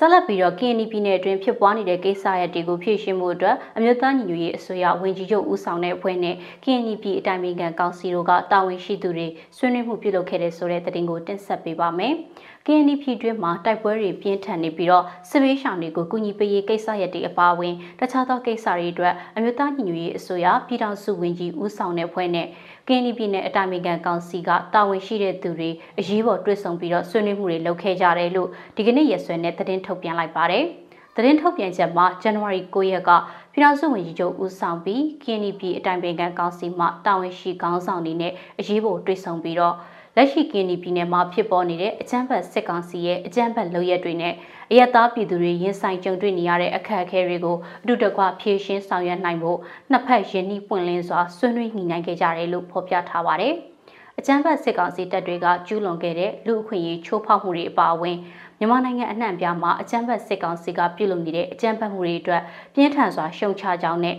ဆက်လက်ပြီးတော့ KNY ပြည်နယ်အတွင်းဖြစ်ပွားနေတဲ့ကိစ္စရပ်တွေကိုဖြေရှင်းမှုအတွက်အမျိုးသားညီညွတ်ရေးအစိုးရဝန်ကြီးချုပ်ဦးဆောင်တဲ့အဖွဲ့နဲ့ KNY ပြည်အတိုင်းအမြံကောင်စီတို့ကတာဝန်ရှိသူတွေဆွေးနွေးမှုပြုလုပ်ခဲ့တဲ့ဆိုတဲ့သတင်းကိုတင်ဆက်ပေးပါမယ်။ KNY ပြည်တွင်းမှာတိုက်ပွဲတွေပြင်းထန်နေပြီးတော့စစ်ဘေးရှောင်တွေကိုကူညီပေးရေးကိစ္စရပ်တွေအပါအဝင်တခြားသောကိစ္စတွေအတွက်အမျိုးသားညီညွတ်ရေးအစိုးရပြည်ထောင်စုဝန်ကြီးဦးဆောင်တဲ့အဖွဲ့နဲ့ ကင်းနီပြည်နယ်အတိုင်းအမြံကောင်စီကတာဝန်ရှိတဲ့သူတွေအရေးပေါ်တွေ့ဆုံပြီးတော့ဆွေးနွေးမှုတွေလုပ်ခဲ့ကြတယ်လို့ဒီကနေ့ရက်စွဲနဲ့သတင်းထုတ်ပြန်လိုက်ပါတယ်။သတင်းထုတ်ပြန်ချက်မှာဇန်နဝါရီ9ရက်ကပြည်ထောင်စုဝန်ကြီးချုပ်ဦးဆောင်ပြီးကင်းနီပြည်အတိုင်းပင်ခံကောင်စီမှတာဝန်ရှိခေါင်းဆောင်တွေနဲ့အရေးပေါ်တွေ့ဆုံပြီးတော့ လက်ရှိကင်းနီပြည်နယ်မှာဖြစ်ပေါ်နေတဲ့အကြမ်းဖက်စစ်ကောင်စီရဲ့အကြမ်းဖက်လုပ်ရက်တွေနဲ့အယက်သားပြည်သူတွေရင်ဆိုင်ကြုံတွေ့နေရတဲ့အခက်အခဲတွေကိုအတူတကွဖြေရှင်းဆောင်ရွက်နိုင်ဖို့နှစ်ဖက်ရင်းနှီးပွင့်လင်းစွာဆွေးနွေးညှိနှိုင်းခဲ့ကြတယ်လို့ဖော်ပြထားပါတယ်။အကြမ်းဖက်စစ်ကောင်စီတပ်တွေကကျူးလွန်ခဲ့တဲ့လူအခွင့်အရေးချိုးဖောက်မှုတွေအပါအဝင်မြန်မာနိုင်ငံအနှံ့အပြားမှာအကြမ်းဖက်စစ်ကောင်စီကပြုလုပ်နေတဲ့အကြမ်းဖက်မှုတွေအတွက်ပြင်းထန်စွာရှုံချကြောင်းနဲ့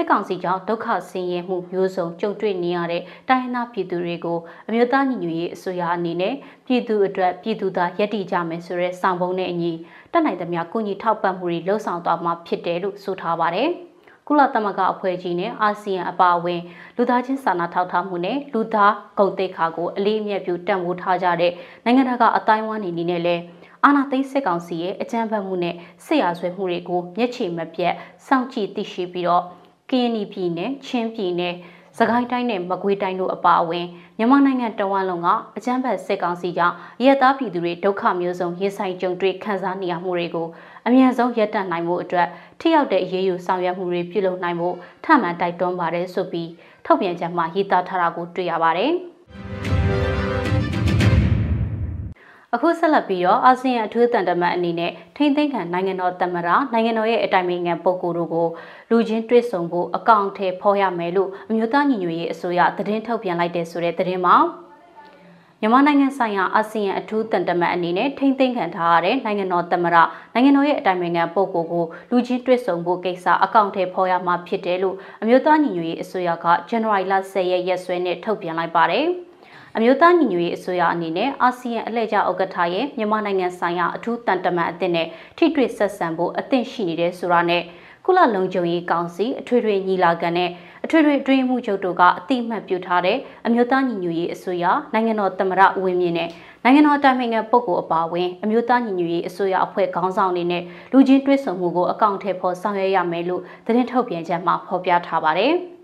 စစ်ကောင်စီကြောင့်ဒုက္ခဆင်းရဲမှုမျိုးစုံကြုံတွေ့နေရတဲ့တိုင်းရင်းသားပြည်သူတွေကိုအမျိုးသားညီညွတ်ရေးအစိုးရအနေနဲ့ပြည်သူအတွက်ပြည်သူသားယက်တီကြမယ်ဆိုတဲ့ဆောင်ပုံနဲ့အညီတက်နိုင်သမျှကုညီထောက်ပံ့မှုတွေလှုံ့ဆော်သွားမှာဖြစ်တယ်လို့ဆိုထားပါတယ်။ကုလသမဂ္ဂအဖွဲ့ကြီးနဲ့အာဆီယံအပါအဝင်လူသားချင်းစာနာထောက်ထားမှုနဲ့လူသားဂုဏ်သိက္ခာကိုအလေးအမြတ်ပြုတံ့ဖိုးထားကြတဲ့နိုင်ငံတကာအတိုင်းအဝန်းအနေနဲ့လည်းအာဏာသိမ်းစစ်ကောင်စီရဲ့အကြမ်းဖက်မှုနဲ့စစ်ရာဇဝဲမှုတွေကိုမျက်ခြေမပြတ်စောင့်ကြည့်သိရှိပြီးတော့ ကရင်ပြည်နယ်ချင်းပြည်နယ်စကိုင်းတိုင်းနဲ့မကွေးတိုင်းတို့အပါအဝင်မြန်မာနိုင်ငံတဝန်းလုံးကအကြမ်းဖက်စစ်ကောင်စီကြောင့်ရဲသားပြည်သူတွေဒုက္ခမျိုးစုံရင်ဆိုင်ကြုံတွေ့ခံစားနေရမှုတွေကိုအမြန်ဆုံးရပ်တန့်နိုင်မှုအတွက်ထိရောက်တဲ့အရေးယူဆောင်ရွက်မှုတွေပြုလုပ်နိုင်ဖို့ထမှန်တိုက်တွန်းပါတယ်ဆိုပြီးထုတ်ပြန်ချက်မှာရေးသားထားတာကိုတွေ့ရပါတယ်။ အခုဆက်လက်ပြီးတော့အာဆီယံအထူးတန်တမန်အနေနဲ့ထိမ့်သိမ်းခံနိုင်ငံတော်သမ္မတနိုင်ငံတော်ရဲ့အတိုင်ပင်ခံပုဂ္ဂိုလ်တို့ကိုလူချင်းတွေ့ဆုံဖို့အကောင့်ထဲဖော်ရမယ်လို့အမျိုးသားညီညွတ်ရေးအစိုးရသတင်းထုတ်ပြန်လိုက်တဲ့ဆိုတဲ့သတင်းမှာမြန်မာနိုင်ငံဆိုင်ရာအာဆီယံအထူးတန်တမန်အနေနဲ့ထိမ့်သိမ်းခံထားရတဲ့နိုင်ငံတော်သမ္မတနိုင်ငံတော်ရဲ့အတိုင်ပင်ခံပုဂ္ဂိုလ်ကိုလူချင်းတွေ့ဆုံဖို့ကိစ္စအကောင့်ထဲဖော်ရမှာဖြစ်တယ်လို့အမျိုးသားညီညွတ်ရေးအစိုးရကဇန်နဝါရီလ10ရက်ရက်စွဲနဲ့ထုတ်ပြန်လိုက်ပါတယ်။ အမျိုးသားညီညွတ်ရေးအစိုးရအနေနဲ့အာဆီယံအလှည့်ကျဥက္ကဋ္ဌရဲ့မြန်မာနိုင်ငံဆိုင်ရာအထူးတန်တမန်အသစ်နဲ့ထိတွေ့ဆက်ဆံဖို့အသင့်ရှိနေတဲ့ဆိုတာနဲ့ကုလလုံခြုံရေးကောင်စီအထွေထွေညီလာခံနဲ့အထွေထွေအတွင်းမှုချုပ်တို့ကအတိအမှတ်ပြုထားတဲ့အမျိုးသားညီညွတ်ရေးအစိုးရနိုင်ငံတော်သမ္မတဦးဝင်းမြင့်နဲ့နိုင်ငံတော်တိုင်ပင်ခံပုဂ္ဂိုလ်အပါအဝင်အမျိုးသားညီညွတ်ရေးအစိုးရအဖွဲ့ခေါင်းဆောင်တွေနဲ့လူချင်းတွဲဆုံမှုကိုအကောင့်ထဲပေါ်ဆောင်ရွက်ရမယ်လို့သတင်းထုတ်ပြန်ချက်မှာဖော်ပြထားပါတယ်။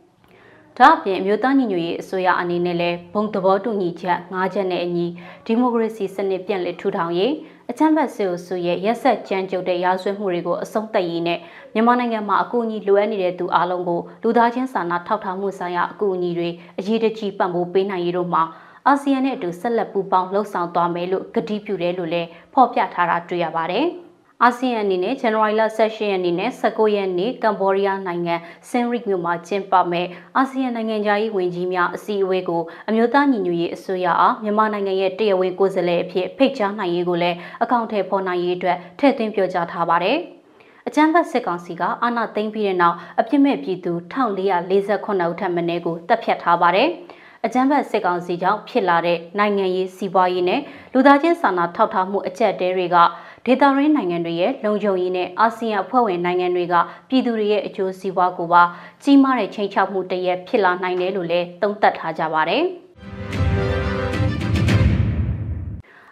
ဒါအပြင်အမျိုးသားညီညွတ်ရေးအစိုးရအနေနဲ့လည်းဘုံသဘောတူညီချက်၅ချက်နဲ့အညီဒီမိုကရေစီစနစ်ပြန်လည်ထူထောင်ရေးအချမ်းဘတ်စစ်အုပ်စုရဲ့ရက်ဆက်ကြမ်းကြုတ်တဲ့ရာဇဝတ်မှုတွေကိုအဆုံးသတ်ရေးနဲ့မြန်မာနိုင်ငံမှာအကူအညီလိုအပ်နေတဲ့သူအလုံးကိုလူသားချင်းစာနာထောက်ထားမှုဆိုင်ရာအကူအညီတွေအရေးတကြီးပံ့ပိုးပေးနိုင်ရေးတို့မှာအာဆီယံနဲ့အတူဆက်လက်ပူးပေါင်းလှုပ်ဆောင်သွားမယ်လို့ကတိပြုတယ်လို့လည်းဖော်ပြထားတာတွေ့ရပါတယ်။ အာဆီယံအနေနဲ့ဇန်နဝါရီလ16ရက်နေ့နဲ့19ရက်နေ့ကမ်ဘောဒီးယားနိုင်ငံဆင်ရစ်မြို့မှာကျင်းပမဲ့အာဆီယံနိုင်ငံသားရေးဝန်ကြီးများအစည်းအဝေးကိုအမျိုးသားညီညွတ်ရေးအစိုးရအားမြန်မာနိုင်ငံရဲ့တရားဝင်ကိုယ်စားလှယ်အဖြစ်ဖိတ်ကြားနိုင်ရေးကိုလည်းအကောင့်ထဲပေါ်နိုင်ရေးအတွက်ထည့်သွင်းပြောကြားထားပါတယ်။အကြမ်းဖက်စစ်ကောင်စီကအာဏာသိမ်းပြီးတဲ့နောက်အပြစ်မဲ့ပြည်သူ1448ဦးထပ်မံကိုတပ်ဖြတ်ထားပါတယ်။အကြမ်းဖက်စစ်ကောင်စီကြောင့်ဖြစ်လာတဲ့နိုင်ငံရေးစီးပွားရေးနဲ့လူသားချင်းစာနာထောက်ထားမှုအကျပ်တဲတွေက ဒေသရင်းနိုင်ငံတွေရဲ့လုံခြုံရေးနဲ့အာဆီယံအဖွဲ့ဝင်နိုင်ငံတွေကပြည်သူတွေရဲ့အကျိုးစီးပွားကိုပါကြီးမားတဲ့ချိန်ချောက်မှုတရက်ဖြစ်လာနိုင်တယ်လို့လည်းသုံးသပ်ထားကြပါတယ်။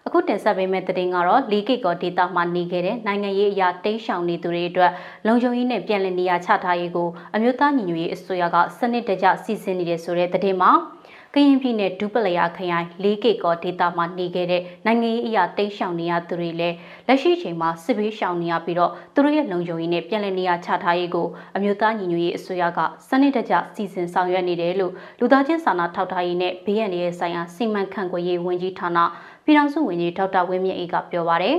အခုတင်ဆက်ပေးမယ့်သတင်းကတော့လီကိကောဒေတာမှာနေခဲ့တဲ့နိုင်ငံရေးအရာတိမ်းရှောင်နေသူတွေအတွက်လုံခြုံရေးနဲ့ပြည်လည်နေရာချထားရေးကိုအမျိုးသားညီညွတ်ရေးအစိုးရကစနစ်တကျစီစဉ်နေတဲ့ဆိုတဲ့သတင်းမှာ ကရင်ပြည်နယ်ဒူပလယာခရိုင်၄ကီကောဒေသမှာနေခဲ့တဲ့နိုင်ငံရေးအရာတိတ်ရှောင်နေရသူတွေလည်းလက်ရှိချိန်မှာစစ်ဘေးရှောင်နေရပြီးတော့သူတို့ရဲ့လုံခြုံရေးနဲ့ပြည်လည်နေရာချထားရေးကိုအမျိုးသားညီညွတ်ရေးအစိုးရကစနစ်တကျစီစဉ်ဆောင်ရွက်နေတယ်လို့လူသားချင်းစာနာထောက်ထားရေးနဲ့ဘေးရန်ရဲ့ဆိုင်ရာစီမံခန့်ခွဲရေးဝန်ကြီးဌာနပြည်ထောင်စုဝန်ကြီးဒေါက်တာဝင်းမြင့်အေးကပြောပါရယ်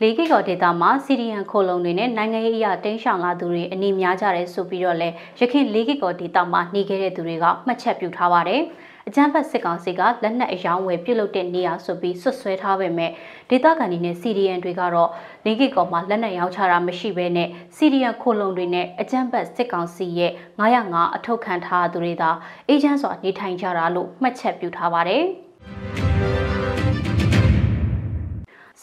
လေးကိကောဒေတာမှာစီရီယန်ခိုလုံတွေနဲ့နိုင်ငံရေးအရာတင်းရှောင်လာသူတွေအနေများကြတယ်ဆိုပြီးတော့လဲရခိုင်လေးကိကောဒေတာမှာနေခဲ့တဲ့သူတွေကမှတ်ချက်ပြုထားပါတယ်။ အကြမ်းဖက်စစ်ကောင်စီကလက်နက်အယောင်းဝယ်ပြုတ်လုတဲ့နေရာဆိုပြီးဆွဆွဲထားပေမဲ့ဒေသခံတွေနဲ့စီရီယန်တွေကတော့လင်းကီကောင်မှာလက်နက်ရောင်းချတာမရှိဘဲနဲ့စီရီယန်ခိုလုံတွေနဲ့အကြမ်းဖက်စစ်ကောင်စီရဲ့905အထောက်ခံထားသူတွေသာအေဂျင့်စွာနေထိုင်ကြတာလို့မှတ်ချက်ပြုထားပါတယ်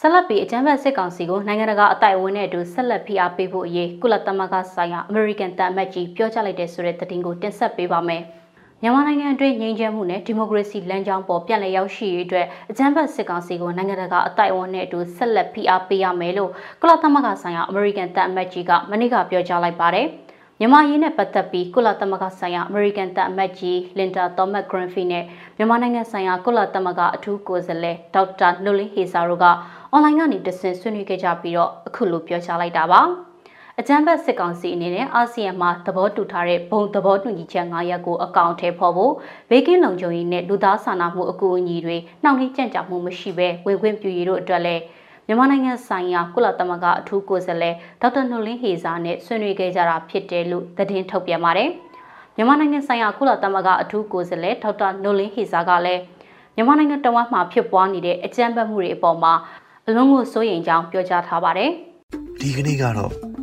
ဆက်လက်ပြီးအကြမ်းဖက်စစ်ကောင်စီကိုနိုင်ငံတကာအတိုင်အဝန်းနဲ့အတူဆက်လက်ဖိအားပေးဖို့အရေးကုလသမဂ္ဂဆိုင်ရာအမေရိကန်တန်အမတ်ကြီးပြောကြားလိုက်တဲ့ဆိုတဲ့သတင်းကိုတင်ဆက်ပေးပါမယ်။ မြန်မာနိုင်ငံအတွင်းငြိမ်းချမ်းမှုနဲ့ဒီမိုကရေစီလမ်းကြောင်းပေါ်ပြန်လည်ရောက်ရှိရေးအတွက်အကြမ်းဖက်စစ်ကောင်စီကိုနိုင်ငံတကာအတိုက်အဝန်းနဲ့အတူဆက်လက်ဖိအားပေးရမယ်လို့ကုလသမဂ္ဂဆိုင်ရာအမေရိကန်တပ်အမတ်ကြီးကမနေ့ကပြောကြားလိုက်ပါတယ်။မြန်မာရေးနဲ့ပတ်သက်ပြီးကုလသမဂ္ဂဆိုင်ရာအမေရိကန်တပ်အမတ်ကြီးလင်တာသောမတ်ဂရန်ဖီနဲ့မြန်မာနိုင်ငံဆိုင်ရာကုလသမဂ္ဂအထူးကိုယ်စားလှယ်ဒေါက်တာနိုလီဟေဆာတို့ကအွန်လိုင်းကနေတဆင့်ဆွေးနွေးခဲ့ကြပြီးတော့အခုလိုပြောကြားလိုက်တာပါ။ အကြမ်းဖက်စစ်ကောင်စီအနေနဲ့အာဆီယံမှာသဘောတူထားတဲ့ဘုံသဘောတူညီချက်9ရပ်ကိုအကောင့်ထဲပေါ်ဖို့ဘေးကင်းလုံခြုံရေးနဲ့လူသားစာနာမှုအကူအညီတွေနှောင့်နှေးကြန့်ကြာမှုမရှိဘဲဝင်ခွင့်ပြုရေးတို့အတွက်လည်းမြန်မာနိုင်ငံဆိုင်ရာကုလသမဂ္ဂအထူးကိုယ်စားလှယ်ဒေါက်တာနိုလင်းဟေဇာနဲ့ဆွေးနွေးခဲ့ကြတာဖြစ်တယ်လို့သတင်းထုတ်ပြန်ပါတယ်။မြန်မာနိုင်ငံဆိုင်ရာကုလသမဂ္ဂအထူးကိုယ်စားလှယ်ဒေါက်တာနိုလင်းဟေဇာကလည်းမြန်မာနိုင်ငံတဝမ်းမှာဖြစ်ပွားနေတဲ့အကြမ်းဖက်မှုတွေအပေါ်မှာအလုံးကိုစိုးရိမ်ကြောင်းပြောကြားထားပါတယ်။ဒီကနေ့ကတော့